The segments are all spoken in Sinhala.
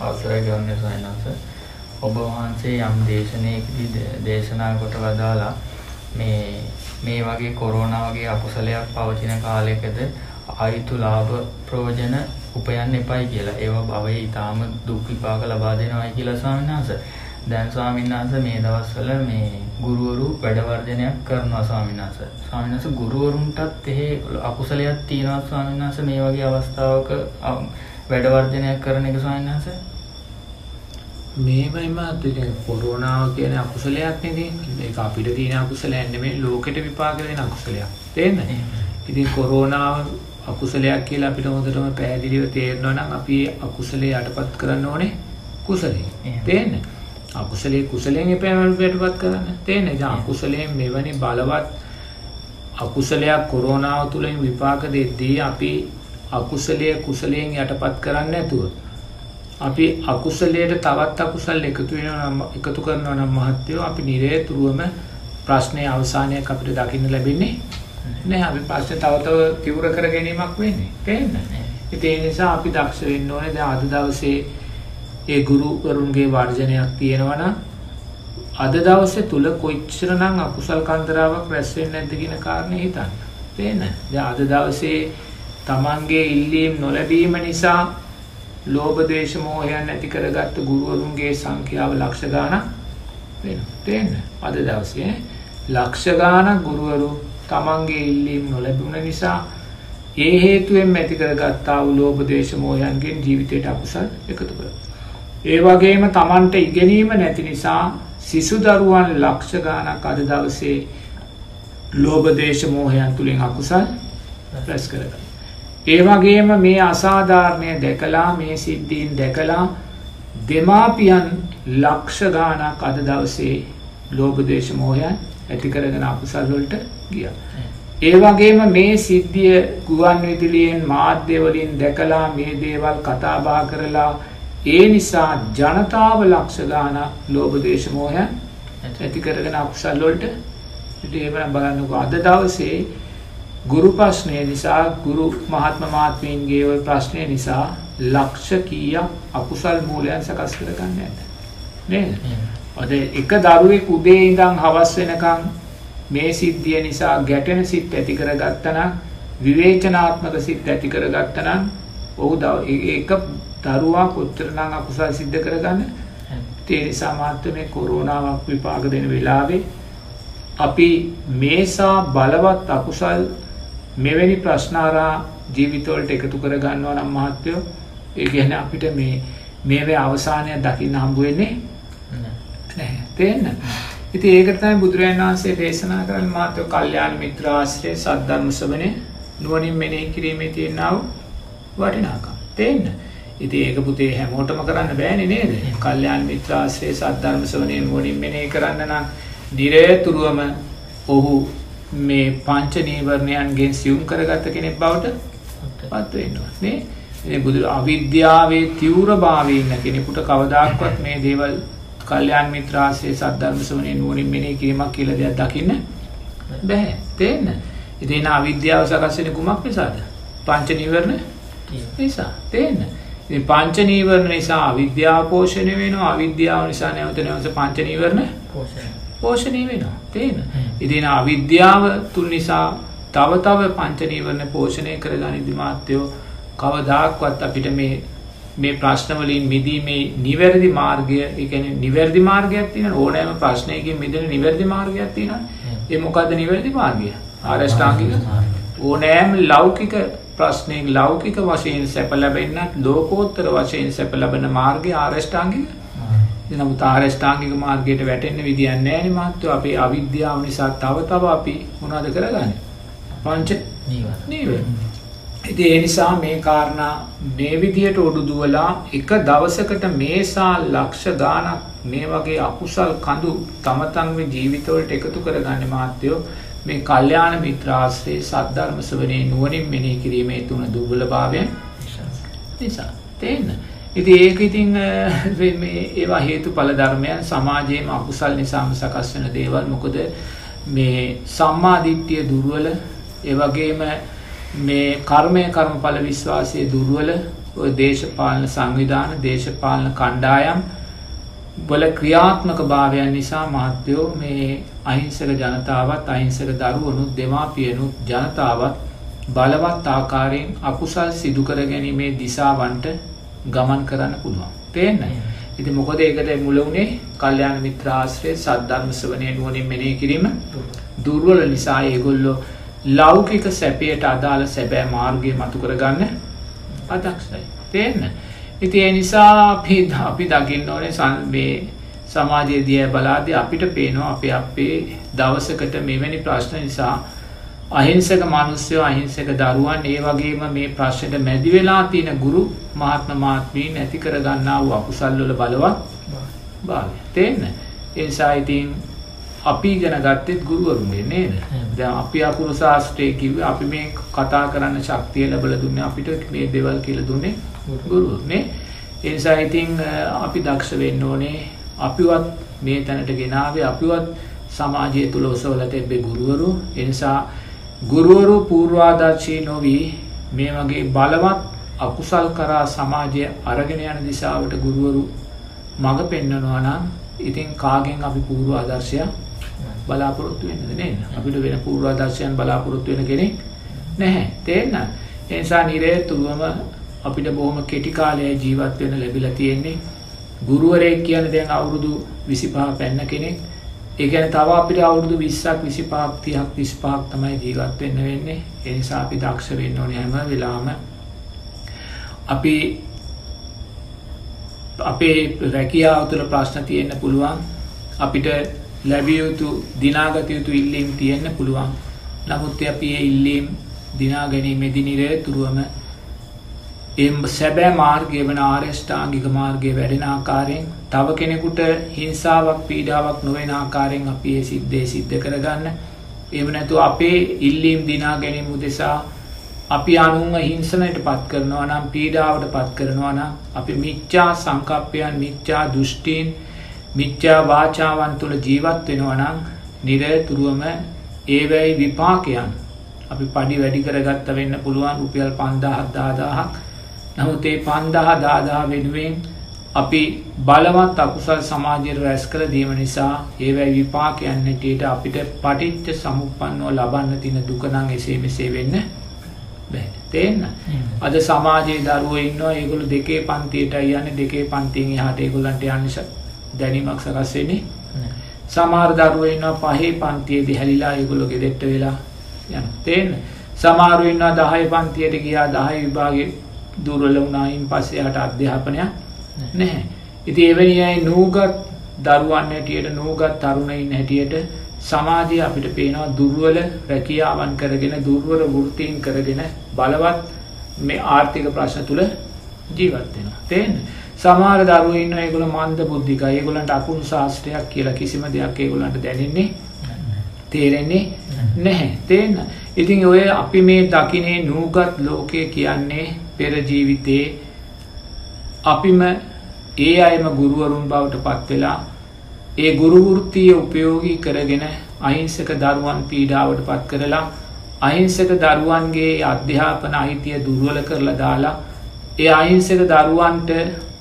අවසරයි ගෞරවනීය සයනස ඔබ වහන්සේ යම් දේශනාවකදී දේශනා කොට වදාලා මේ මේ වගේ කොරෝනා වගේ අකුසලයක් පවතින කාලයකද ආයුතු ලාභ ප්‍රයෝජන උපයන්න එපයි කියලා. ඒවා භවයේ ඊටාම දුක් විපාක ලබා දෙනවායි කියලා ස්වාමීන් වහන්සේ. දැන් ස්වාමීන් වහන්සේ මේ දවස්වල මේ ගුරුවරු වැඩ වර්ධනයක් කරනවා ස්වාමීන් වහන්සේ. ස්වාමීන් වහන්සේ ගුරුවරුන්ටත් එහෙ අකුසලයක් තියෙනවා ස්වාමීන් වහන්සේ මේ වගේ අවස්ථාවක වැඩ වර්ධනයක් කරන එක ස්වාමීන් වහන්සේ. මේවයිම දැන් කොරෝනාව කියන අකුසලයක් නෙදී. ඒක අපිට තියෙන අකුසලයක් නෙමෙයි ලෝකෙට විපාක දෙන අකුසලයක්. තේරෙනවද? ඉතින් කොරෝනාව අකුසලයක් කියලා අපිට හොඳටම පැහැදිලිව තේරෙනවා නම් අපි අකුසලේ යටපත් කරන්න ඕනේ කුසලේ. තේරෙන්නේ? අකුසලේ කුසලයෙන් එපෑම යටපත් කරන්න. තේරෙන්නේ? දැන් අකුසලයෙන් මෙවැනි බලවත් අකුසලයක් කොරෝනාව තුලින් විපාක දෙද්දී අපි අකුසලයේ කුසලයෙන් යටපත් කරන්නේ නැතුව අපි අකුසලයට තවත් අකුසල් එකතු වෙනවා නම් එකතු කරනවා නම් මහත්යෝ අපි නිරේතුරුවම ප්‍රශ්නයේ අවසානයක් අපිට දකින්න ලැබෙන්නේ නෑ අපි ප්‍රශ්න තව තව තිවුර කර ගැනීමක් වෙන්නේ. තේරෙන්නේ? ඒ නිසා අපි දක්ෂ වෙන්න ඕනේ. දැන් අද දවසේ ඒ ගුරුවරුන්ගේ වර්ජනයක් තියෙනවා නම් අද දවසේ තුල කොච්චරනම් අකුසල් කන්දරාවක් රැස් වෙන්නේ නැද්ද කියන කාරණේ හිතන්න. තේරෙන්නේ? දැන් අද දවසේ Tamanගේ ඉල්ලීම් නොලැබීම නිසා ලෝභ දේශ මොහයන් නැති කරගත්ත ගුරුවරුන්ගේ සංඛ්‍යාව ලක්ෂ ගාණක් වෙනවා. තේරෙන්නේ? අද දවසේ ලක්ෂ ගාණක් ගුරුවරු තමන්ගේ ඉල්ලීම් නොලැබුණ නිසා ඒ හේතුවෙන් ඇති කරගත්තා වූ ලෝභ දේශ මොහයන්ගෙන් ජීවිතයට අකුසල් එකතු කරනවා. ඒ වගේම තමන්ට ඉගෙනීම නැති නිසා සිසු දරුවන් ලක්ෂ ගාණක් අද දවසේ ලෝභ දේශ මොහයන් තුලින් අකුසල් රැස් කරගන්නවා. ඒ වගේම මේ අසාධාරණය දැකලා මේ සිද්ධීන් දැකලා දෙමාපියන් ලක්ෂ ගාණක් අද දවසේ ලෝභ දේශ මොහයන් ඇති කරගෙන අකුසල් වලට ගියා. ඒ වගේම මේ සිද්ධිය ගුවන් විදුලියෙන් මාධ්‍ය වලින් දැකලා මේ දේවල් කතා බහ කරලා ඒ නිසා ජනතාව ලක්ෂ ගාණක් ලෝභ දේශ මොහයන් ඇති කරගෙන අකුසල් වලට ඉතින් එහෙම බලන්නකෝ අද දවසේ ගුරු ප්‍රශ්නය නිසා ගුරු මහත්ම මාත්මීන්ගේ ওই ප්‍රශ්නය නිසා ලක්ෂ කීයක් අකුසල් මූලයන් සකස් කරගන්න ඇත. නේද? අද එක දරුවෙක් උදේ ඉඳන් හවස් වෙනකන් මේ සිද්ධිය නිසා ගැටෙන සිත් ඇති කරගත්තනම් විවේචනාත්මක සිත් ඇති කරගත්තනම් ඔහු ඒක දරුවා කොච්චරනම් අකුසල් සිද්ධ කරගන්න ඒ නිසා මාත්‍ය මේ කොරෝනාවක් විපාක දෙන වෙලාවේ අපි මේසා බලවත් අකුසල් මෙවැනි ප්‍රශ්නාරා ජීවිතවලට එකතු කර ගන්නවා නම් මහත්තයෝ ඒ කියන්නේ අපිට මේ මේවේ අවසානය දකින්න හම්බ වෙන්නේ නැහැ. තේන්න. ඉතින් ඒකට තමයි බුදුරජාණන් වහන්සේ දේශනා කරන්නේ මාත්‍ය කල්යාණ මිත්‍ර ආශ්‍රය සද්ධර්ම ශ්‍රවණේ නුවණින් මෙනෙහි කිරීමේ තියෙනා වටිනාකම. තේන්න. ඉතින් ඒක පුතේ හැමෝටම කරන්න බෑනේ නේද? කල්යාණ මිත්‍ර ආශ්‍රය සද්ධර්ම ශ්‍රවණේ නුවණින් මෙනෙහි කරන්න නම් දිරේතුරුවම ඔහු මේ පංච නීවරණයන්ගෙන් සියුම් කරගත්ත කෙනෙක් බවට පත් වෙනවා නේ? ඉතින් බුදු අවිද්‍යාවේ තීව්‍රභාවයේ ඉන්න කෙනෙකුට කවදාක්වත් මේ දේවල් කල්යාණ මිත්‍රාශ්‍රයේ සද්ධර්ම ශ්‍රවණේ නුවණින් මෙනෙහි කිරීමක් කියලා දෙයක් දකින්න බෑ. තේන්න. ඉතින් අවිද්‍යාව සකස් වෙන්නේ කුමක් නිසාද? පංච නීවරණ නිසා. තේන්න. ඉතින් පංච නීවරණ නිසා අවිද්‍යාව පෝෂණය වෙනවා. අවිද්‍යාව නිසා නැවත නැවත පංච නීවරණ පෝෂණය පෝෂණය වෙනවා. තේන්න. ඉතින් අවිද්‍යාව තුල නිසා තව තව පංච නීවරණ පෝෂණය කරගනිද්දි මාත්‍යෝ කවදාක්වත් අපිට මේ මේ ප්‍රශ්න වලින් මිදීමේ නිවැරදි මාර්ගය ඒ කියන්නේ නිවැරදි මාර්ගයක් තියෙනවා ඕනෑම ප්‍රශ්නයකින් මිදෙන නිවැරදි මාර්ගයක් තියෙනවා ඒ මොකද්ද නිවැරදි මාර්ගය? ආරෂ්ඨාංගික? ඕනෑම ලෞකික ප්‍රශ්නයක ලෞකික වශයෙන් සැප ලැබෙන්නත් ලෝකෝත්තර වශයෙන් සැප ලැබෙන මාර්ගය ආරෂ්ඨාංගික නමුත් ආරෂ්ඨාංගික මාර්ගයට වැටෙන්න විදියක් නැහැ නේ අපේ අවිද්‍යාව නිසා තව තව අපි මොනවද කරගන්නේ? පංච නීවරණ. ඉතින් ඒ නිසා මේ කාරණා මේ විදියට ඔඩු දුවලා එක දවසකට මේසා ලක්ෂ ගාණක් මේ වගේ අකුසල් කඳු තම තමන්ගේ ජීවිතවලට එකතු කරගන්න මාත්‍යෝ මේ කල්යාණ මිත්‍රාශ්‍රයේ සද්ධර්ම ශ්‍රවණේ නුවණින් මෙනෙහි කිරීමේ තුන දුර්වලභාවයන් නිසා. තේන්න. ඉතින් ඒක ඉතින් මේ ඒවා හේතුඵල ධර්මයන් සමාජයේම අකුසල් නිසාම සකස් වෙන දේවල්. මොකද මේ සම්මා දිට්ඨිය දුර්වල ඒ වගේම මේ කර්මය කර්මඵල විශ්වාසය දුර්වල ඔය දේශපාලන සංවිධාන දේශපාලන කණ්ඩායම් වල ක්‍රියාත්මක භාවයන් නිසා මහත්තයෝ මේ අහිංසක ජනතාවත් අහිංසක දරුවනුත් දෙමාපියනුත් ජනතාවත් බලවත් ආකාරයෙන් අකුසල් සිදුකර ගැනීමේ දිසාවන්ට ගමන් කරන්න පුළුවන්. තේන්න ඉති මොකද ඒකට මුල වුණේ කල්්‍යයාන මිත්‍රාශ්‍රය සද්ධර්මස්වනය නුවනින් මෙනේ කිරීම. දුර්වල නිසා ඒගොල්ලෝ ලෞකික සැපයට අදාළ සැබෑ මාර්ගය මතු කරගන්න අදක්ෂයි තේන්න ඉති ඒ නිසා අපි අපි දකින්න ඕනේ සන්බේ සමාජය දිය බලාද අපිට පේනවා අප අපේ දවසකට මෙවැනි ප්‍රශ්න නිසා අහිංසක මනුස්්‍යයෝ අහිංසක දරුවන් ඒ වගේම මේ ප්‍රශ්යට මැදි වෙලා තියෙන ගුරු මාත්ම මාත්මී නැති කරගන්නා වූ අකුසල්ලොල බලවත් භාව තේන්න එනිසා ඉතින් අපි ගැන ගත්තෙත් ගුරුවරුන්ගේ නේද? ද අපි අකුරු ශාස්ත්‍රය කිව අපි මේ කතා කරන්න ශක්තිය ලබල දුන්න අපිට මේ දෙවල් කියල දුන්නේ ගුරුනේ එනිසා ඉතිං අපි දක්ෂ වෙන්න ඕනේ. අපිවත් මේ තැනට ගෙනාවේ අපිවත් සමාජය තුළ ඔසවල තෙබ්බේ ගුරුවරු. එනිසා ගුරුවරු පූර්වාදර්ශී නොවී මේ වගේ බලවත් අකුසල් කරා සමාජය අරගෙන යන දිසාවට ගුරුවරු මඟ පෙන්න්නනවා නම් ඉතින් කාගෙන් අපි පූර්ව ආදර්ශයක් බලාපොරොත්තු වෙන්න නේ. අපිට වෙන පූර්වාදර්ශයන් බලාපොරොත්තු වෙන කෙනෙක් නැහැ. තේන්න එනිසා නිරේතුරුවම අපිට බොහොම කෙටිකාලය ජීවත් වෙන ලැබිලා තියෙන්නේ. ගුරුවරයෙක් කියන දැන් අවුරුදු විසිපා පැන්න කෙනෙක්. ඒගැන තව අපිට අවුරුදු විස්සක් විසි පාක්තියක් විස්පාක් තමයි ජීවත් වෙන්න වෙන්නේ. එනිසා අපි දක්ෂ වෙන්න ඕන හැම වෙලාම අපි අපේ රැකියාව තුළ ප්‍රශ්න තියෙන්න පුළුවන්. අපිට ලැබියයුතු දිනාගත යුතු ඉල්ලීම් තියෙන්න පුළුවන්. නමුත් අපි ඉල්ලීම් දිනා ගැනීමෙදි නිරේ තුරුවම එම් සැබෑ මාර්ගය වන ආර්යෂ්ඨාංගික මාර්ගය වැඩෙන ආකාරයෙන් තව කෙනෙකුට හිංසාවක් පීඩාවක් නොවෙන ආකාරයෙන් අපි ඒ සිද්ධේ සිද්ධ කරගන්න. එම නැතු අපේ ඉල්ලීම් දිනා ගැනීම උදෙසා අපි අනුන්ව හිංසනයට පත් කරනවා නම් පීඩාවට පත් කරනවා නම් අපි මිච්චා සංකප්පයන් මිච්චා දෘෂ්ටීන් මිච්චා වාචාවන් තුළ ජීවත් වෙනවා නම් නිරතුරුවම ඒවැයි විපාකයන් අපි පඩි වැඩි කරගත්ත වෙන්න පුළුවන්. රුපියල් පන්දාහත් දාදාහක් නමුත් ඒ පන්දහ දාදා වෙනුවෙන් අපි බලවත් අකුසල් සමාජයට රැස් කළ දීම නිසා ඒවැයි විපාකයන්නටට අපිට පටිච්ච සමුපන්නෝ ලබන්න තින දුකනං එසේ මෙසේ වෙන්න තේන්න අද සමාජයේ දරුව ඉන්නවා ඒගොලු දෙකේ පන්තියට යන්න දෙකේ පන්තින් හට ඒගොලන්ට යන්නස දැනීමක් සකස්සෙන්නේ සමාර් දරුව ඉන්නවා පහේ පන්තියේදි හැලිලා ඒගොලො ගෙදෙට්ට වෙලා යන තේන්න සමාරු ඉන්නවා දහය පන්තියට ගියා දහය විභාගේ දුරල වුණයින් පස්සේ හට අධ්‍යාපනයක් නැහැ. ඉති එවැනි අයි නූගත් දරුවන් හැටියට නූගත් තරුණයින් හැටියට සමාජය අපිට පේනවා දුර්වල රැකියාවන් කරගෙන දුර්වල වෘතීන් කරගෙන බලවත් මේ ආර්ථික ප්‍රශ්න තුළ ජීවත්වෙන. තේන් සමාර දරුවන්න ඒගොල මන්ද බුද්ධික ඒගොලන්ට අකුණු ශාස්ත්‍රයක් කියලා කිසිම දෙයක් ඒගොලන්ට දැනෙන්නේ තේරෙන්නේ නැහැ තේන්න. ඉතින් ඔය අපි මේ දකිනේ නූගත් ලෝකය කියන්නේ පෙරජීවිතයේ අපිම ඒ අයම ගුරුවරුන් බවට පත්වෙලා ඒ ගුරුවෘත්තිය උපයෝගී කරගෙන අහිංසක දරුවන් පීඩාවට පත් කරලා අහිංසක දරුවන්ගේ අධ්‍යාපන අහිතිය දුර්වල කරලා දාලා ඒ අහිංසක දරුවන්ට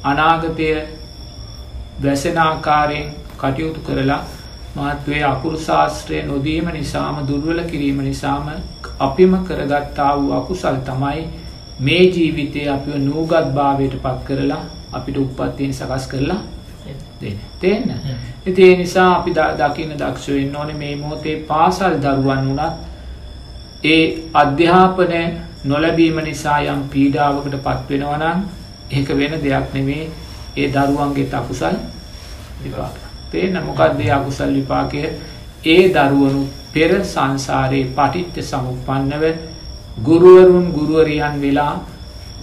අනාගතය වැසනාකාරයෙන් කටයුතු කරලා මහත්වේ අකුරු ශාස්ත්‍රය නොදීම නිසාම දුර්වල කිරීම නිසාම අපිම කරගත්තා වූ අකුසල් තමයි මේ ජීවිතය අපිව නූගත් භාවයට පත් කරලා අපිට උපත්තියෙන් සකස් කරලා තේන්න? ඉතිේ නිසා අපි දකින්න දක්ෂවෙන්න ඕන මේ මොහොතේ පාසල් දරුවන් වනත් ඒ අධ්‍යාපනය නොලැබීම නිසා යම් පීඩාවකට පත්වෙනවනම් ඒක වෙන දෙයක් නෙමේ. ඒ දරුවන්ගේ තකුසල් විපාක. තේන්න? මොකක්දේ අකුසල් විපාකය? ඒ දරුවනු පෙර සංසාරයේ පටිච්ච සමුපන්නව ගුරුවරුන් ගුරුවරියන් වෙලා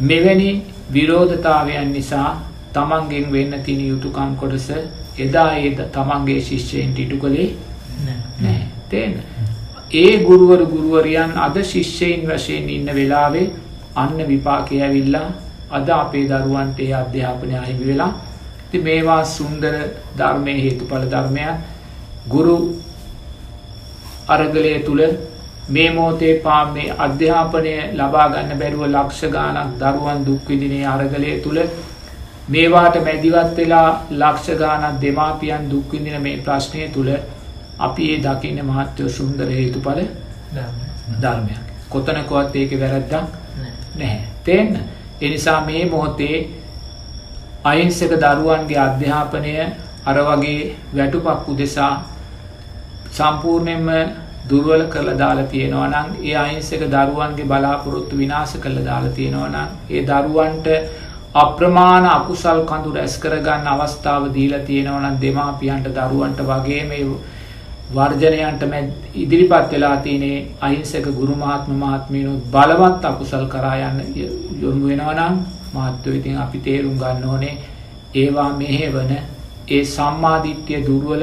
මෙවැනි විරෝධතාවයන් නිසා තමන්ගෙන් වෙන්න තින යුතුකම් කොටස එදා ඒ තමන්ගේ ශිෂ්‍යයෙන් ටිටු කළේ නෑ. තේන. ඒ ගුරුවර ගුරුවරියන් අද ශිෂ්‍යයින් වශයෙන් ඉන්න වෙලාවේ අන්න විපාකය ඇවිල්ලා අද අපේ දරුවන්ට ඒ අධ්‍යාපනය අහිමි වෙලා. ති මේවා සුන්දර ධර්මය හේතු පල ධර්මයක්. ගුරු අරගලය තුළ මේ මොහොතේ පා මේ අධ්‍යාපනය ලබා ගන්න බැරුව ලක්ෂ ගානක් දරුවන් දුක් විඳිනේ අරගලය තුල මේවාට මැදිවත් වෙලා ලක්ෂ ගානක් දෙමාපියන් දුක් විඳින මේ ප්‍රශ්නය තුල අපි ඒ දකින්න මහත්වය සුන්දර හේතුඵල ධර්මයක්. කොතනකවත් ඒක වැරද්දක් නැහැ. තේන්න. ඒ නිසා මේ මොහොතේ අහිංසක දරුවන්ගේ අධ්‍යාපනය අර වගේ වැටුපක් උදෙසා සම්පූර්ණයෙන්ම දුර්වල කරලා දාලා තියෙනවා නම් ඒ අහිංසක දරුවන්ගේ බලාපොරොත්තු විනාශ කරලා දාලා තියෙනවා නම් ඒ දරුවන්ට අප්‍රමාණ අකුසල් කඳු රැස් කරගන්න අවස්ථාව දීලා තියෙනවා නම් දෙමාපියන්ට දරුවන්ට වගේ මේ වර්ජනයන්ට ඉදිරිපත් වෙලා තියෙනේ අහිංසක ගුරු මහත්ම මහත්මීනුත් බලවත් අකුසල් කරා යන්න යොමු වෙනවා නම් මහත්වෝ ඉතින් අපි තේරුම් ගන්න ඕනේ ඒවා මෙහෙවන ඒ සම්මාදිට්ඨිය දුර්වල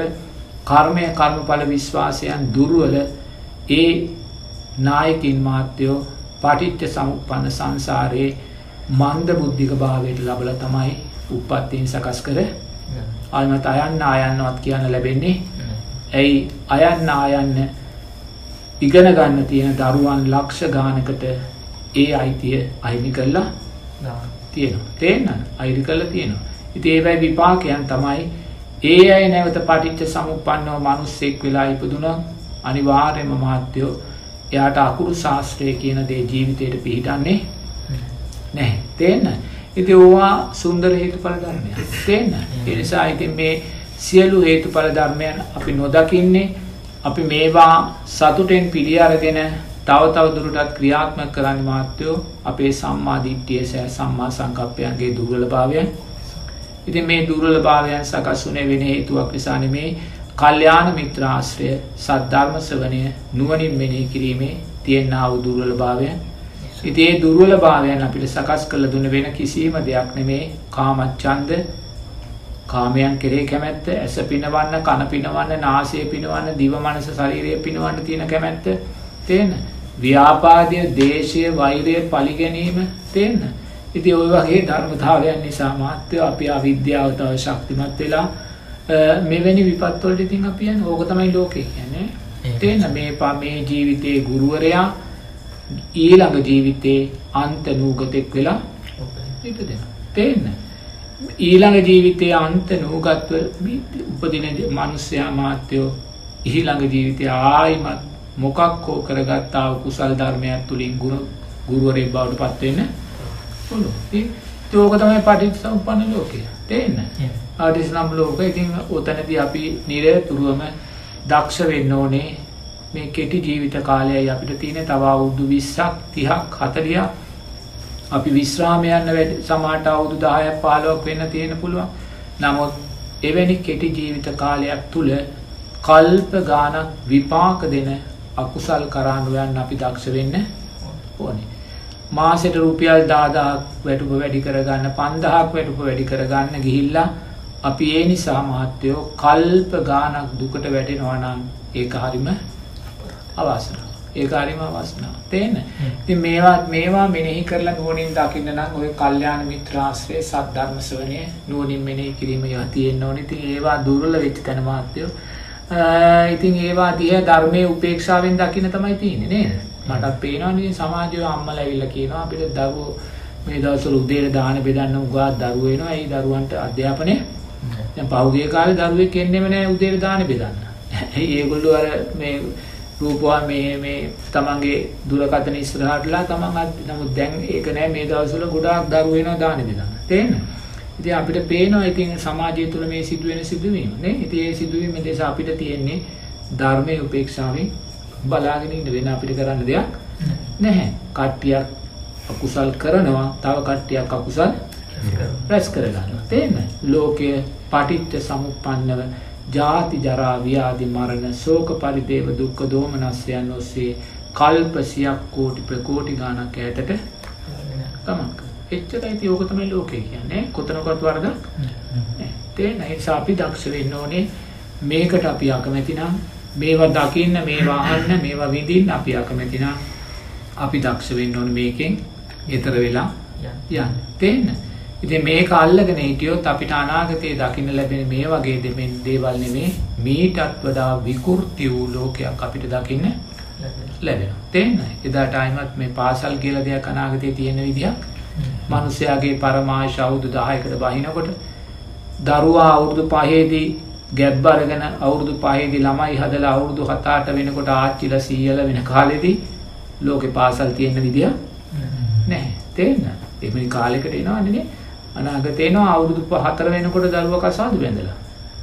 කර්මය කර්මඵල විශ්වාසයන් දුර්වල ඒ නායකින් මාත්‍යයෝ පටිච්ච සමුප්පන්න සංසාරයේ මන්ද බුද්ධික භාවයට ලබල තමයි උපත්තියෙන් සකස් කර අල්මත අයන්න අයන්නවත් කියන්න ලැබෙන්නේ. ඇයි අයන්න අයන්න ඉගෙන ගන්න තියෙන දරුවන් ලක්ෂ ගානකට ඒ අයිතිය අහිමි කරලා තියෙනවා. තේන්න අයිරි කරලා තියෙනවා. ඉති ඒවැයි විපාකයන් තමයි ඒ අය නැවත පටිච්ච සමුපන්නව මනුස්සෙක් වෙලා ඉපදුන අනිවාර්යම මහත්තයෝ එයාට අකුරු ශාස්ත්‍රය කියන දේ ජීවිතයට පිහිටන්නේ නැහැ. තේන්න? ඉති ඕවා සුන්දර හේතුඵල ධර්මය තේන්න? එනිසා ඉතින් මේ සියලු හේතුඵල ධර්මයන් අපි නොදකින්නේ. අපි මේවා සතුටෙන් පිළි අරගෙන තව තව දුරටත් ක්‍රියාත්මක කරන්න මාත්‍යයෝ අපේ සම්මාධිට්ටිය සෑ සම්මා සංකප්පයන්ගේ දුර්වල භාවයන් ඉතින් මේ දුර්වල භාවයන් සකස් වනේ වෙන හේතුවක් නිසාන මේ කල්්‍යාන මිත්‍රාශ්‍රය සද්ධර්ම සවනය නුවනින් මෙනී කිරීමේ තියෙන්න්න වූ දුර්වල භාවයන් ඉතිේ දුර්වල භාවයන් අපිට සකස් කළ දුන්න වෙන කිසිීම දෙයක් නෙමේ කාමච්චන්ද කාමයන් කෙරේ කැමැත්ත ඇස පිනවන්න කණ පිනවන්න නාසය පිනවන්න දිව මනස ශරීරය පිනවන්න තියෙන කැමැත්ත තියෙන ව්‍යාපාදය දේශය වෛරය පලිගැනීම තියෙන්න ඉති ඔය වගේ ධර්මතාවයන් නිසා මාත්‍යය අපි අවිද්‍යාවතාව ශක්තිමත් වෙලා මෙවැනි විපත්වලට ඉතින් අපියන් ඕක තමයි ලෝකය කියන්නේ. තියෙන මේ මේ ජීවිතයේ ගුරුවරයා ඊළඟ ජීවිතයේ අන්ත නූගතෙක් වෙලා ඉපදෙන තේන්න ඊළඟ ජීවිතය අන්ත නූගත්ව උපදින මනුස්්‍යයා මාත්‍යයෝ ඉහිළඟ ජීවිතය ආයිමත් මොකක් හෝ කරගත්තාව කුසල් ධර්මයක් තුළින් ගුණ ගුරුවරේ බවට පත්වවෙන්න පුළු තෝක තමයි පටිත් සම්පන්න ලෝකය. තේන්න ආටිස් නම් ලෝක ඉතින් ඔතනති අපි නිරය තුරුවම දක්ෂ වෙන්න ඕනේ. මේ කෙටි ජීවිත කාලයයි අපිට තියෙන තවා උද්දු විස්සක් තිහක් හතලියක් අපි විශ්‍රාමයන්න වැඩ සමාට අවුදු දායක් පාලුවක් වෙන්න තියෙන පුළුවන්. නමුත් එවැනි කෙටි ජීවිත කාලයක් තුළ කල්ප ගානක් විපාක දෙන අකුසල් කරානුවයන් අපි දක්ෂ වෙන්න ඕනේ. මාසෙට රුපියල් දාදාක් වැටුප වැඩි කරගන්න පන්දහක් වැටුප වැඩි කරගන්න ගිහිල්ලා අපි ඒ නිසා මහත්තයෝ කල්ප ගානක් දුකට වැටෙනවනම් ඒක හරිම අවසන ඒකාරිම අවස්නාව තේන ති මේවත් මේවා මෙනෙහි කරලා නුවනින් දකින්න නම් ඔය කල්්‍යයාන මිත්‍රාශ්‍රය සද්ධර්මස වනය නුවනින් මෙනෙහි කිරීම යතියෙන් ඕනි. ති ඒවා දුරල වෙච්ච තැන මාත්‍යයෝ ඉතින් ඒවා දිහ ධර්මය උපේක්ෂාවෙන් දකින තමයි තියන්නේ නේද? මටත් පේනවානි සමාජය අම්මල ඇවිල්ල කියනවා අපිට දවෝ මේ දවසර උදේට දාන බෙදන්න උගත් දරුවෙනවා ඇයි දරුවන්ට අධ්‍යාපනය. පෞගේ කාල දරුවේ කෙන්නෙම නෑ උදේට දාන බෙදන්න. ඒගොල්ලු අර මේ රූපවා මේ මේ තමන්ගේ දුරකතන ඉස්රහටලා තමන් නමුත් දැන් ඒක නෑ මේ දවසල ගොඩාක් දරුවෙනවා දාන බෙදන්න. තේන්න ඉති අපිට පේනවා ඉතින් සමාජය තුළ මේ සිදුවෙන සිදුවීම නේ. ඉති ඒ සිදුවීම දෙස අපිට තියෙන්නේ ධර්මය උපේක්ෂාවෙන් බලාගෙනට වෙන අපිට කරන්න දෙයක් නැහැ. කට්ටියක් අකුසල් කරනවා තව කට්ටියක් අකුසල් ප්‍රැස් කරගන්න තේන්න ලෝකය පටිට්ට සමුපන්නව ජාති ජරාව්‍යාදි මරණ සෝක පරිදේව දුක්ක දෝමනස්යන් ඔස්සේ කල්පසියක් කෝටි ප්‍රකෝටි ගානක් ඇතට ගමන්ක එච්චර ඇති ඕක තමයි ලෝකය කියන්නේ. කොතනකොත් වරදක් තේ නිසා අපි දක්ෂ වෙන්න ඕනේ. මේකට අපි අකමැතිනම් මේවා දකින්න මේවා අහන්න මේවා විඳින්න අපි අකමැතිනම් අපි දක්ෂ වෙන්න ඕන මේකෙන් එතර වෙලා යන්න. තේන්න? ඉතින් මේක අල්ලගෙන හිටියොත් අපිට අනාගතයේ දකින්න ලැබෙන මේ වගේ දෙමෙන් දේවල් නෙමේ. මීටත් වඩා විකෘති වූ ලෝකයක් අපිට දකින්න ලැබෙනවා. තේරෙනවද? එදාට ආයිමත් මේ පාසල් කියලා දෙයක් අනාගතේ තියෙන විදියක් මිනිස්යාගේ පරමාශ අවුරුදු 10කට බහිනකොට දරුවා අවුරුදු 5ේදී ගැබ් අරගෙන අවුරුදු 5ේදී ළමයි හදලා අවුරුදු 7-8 වෙනකොට ආච්චිලා සීයලා වෙන කාලෙදී ලෝකේ පාසල් තියෙන විදිය නැහැ. තේරෙනවද? එහෙම කාලයකට එනවනේ අනාගතේ එනවා අවුරුදු 4 වෙනකොට දරුවා කසාද බැඳලා.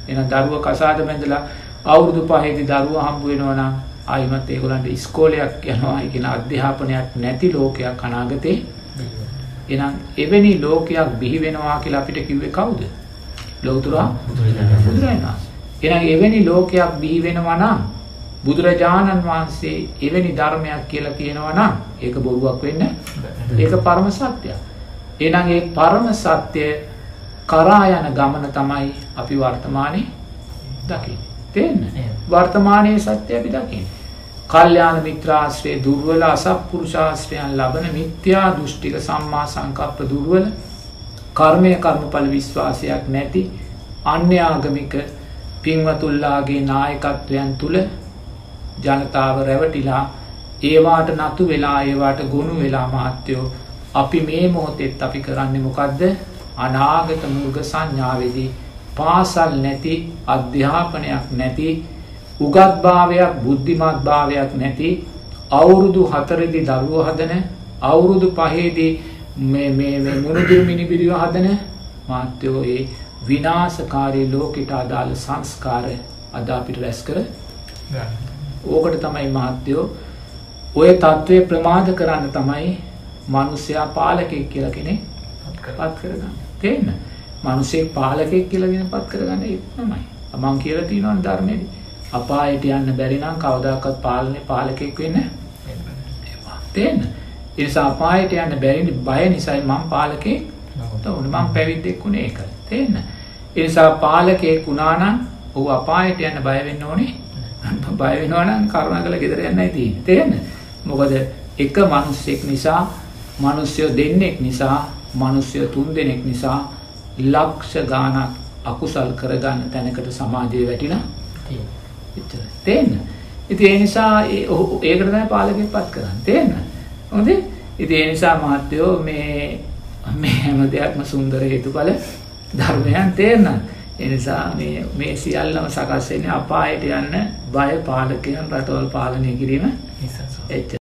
එහෙනම් දරුවා කසාද බැඳලා අවුරුදු 5ේදී දරුවා හම්බ වෙනවා නම් ආයිමත් ඒගොල්ලන්ට ඉස්කෝලයක් යනවා කියන අධ්‍යාපනයක් නැති ලෝකයක් අනාගතේ එහෙනම් එවැනි ලෝකයක් බිහි වෙනවා කියලා අපිට කිව්වේ කවුද? ලෞතුරා බුදුරජාණන් වහන්සේ. එහෙනම් එවැනි ලෝකයක් බිහි වෙනවා නම් බුදුරජාණන් වහන්සේ එවැනි ධර්මයක් කියලා කියනවා නම් ඒක බොරුවක් වෙන්නේ ඒක පරම සත්‍යයක්. එහෙනම් ඒ පරම සත්‍ය කරා යන ගමන තමයි අපි වර්තමානයේ දකින්නේ. තේරෙන්නේ? වර්තමානයේ සත්‍ය අපි දකින්නේ. කල්යාණ මිත්‍රාශ්‍රයේ දුර්වල අසත්පුරුෂාශ්‍රයන් ලබන මිත්‍යා දෘෂ්ටික සම්මා සංකප්ප දුර්වල කර්මය කර්මඵල විශ්වාසයක් නැති අන්‍යාගමික පින්වතුල්ලාගේ නායකත්වයන් තුළ ජනතාව රැවටිලා ඒවාට නතු වෙලා ඒවාට ගොුණු වෙලා මහත්තයෝ අපි මේ මොහොතෙත් අපි කරන්නේ මොකක්ද අනාගත මුර්ග සංඥාවේදී පාසල් නැති අධ්‍යාපනයක් නැති උගත්භාවයක් බුද්ධිමත් භාවයක් නැති අවුරුදු හතරදි දරුව හදන අවුරුදු පහේදී මුණුදුර මිනිබිරිව හදන මාත්‍යයෝ ඒ විනාසකාරී ලෝකට අදාළ සංස්කාර අදාපිට රැස් කර ඕකට තමයි මහත්තයෝ ඔය තත්ත්වය ප්‍රමාද කරන්න තමයි මනුස්්‍යයා පාලකෙක් කියල කෙනෙ පත් කරගන්න. තේන්න මනුසේ පාලකෙක් කියලගෙන පත් කරගන්න එත්නමයි අමං කියල තිීනවන් ධර්මයදී අපායට යන්න බැරිනම් කවදක්ත් පාලනය පාලකෙක් වෙන්න තියන්න එනිසා අපායට යන්න බැරිනි බය නිසයි මං පාලකේ උන මං පැවිද්දෙක් වුණේ එක තියන්න එනිසා පාලකෙක් වුණානම් ඔහු අපායට යන්න බයවෙන්න ඕනේ. බයවෙනවානම් කරුණ කළ ගෙදර යන්න ඇති තියන්න මොකද එක මනුස්සෙක් නිසා මනුස්්‍යයෝ දෙන්නෙක් නිසා මනුස්්‍යය තුන් දෙනෙක් නිසා ලක්ෂ ගානක් අකුසල් කරගන්න තැනකට සමාජය වැටිලා තේන්න ඉති ඒ නිසා ඒකටම පාලකෙන් පත් කරන්න. තේන්න හොඳ. ඉති ඒ නිසා මහත්තයෝ මේ මේ හැම දෙයක්ම සුන්දර හේතු කළ ධර්මයන් තේරන්න එනිසා මේ සියල්ලම සකස්වෙන්නේ අපායට යන්න බය පාලකයන් රටවල් පාලනය කිරීම එච්ච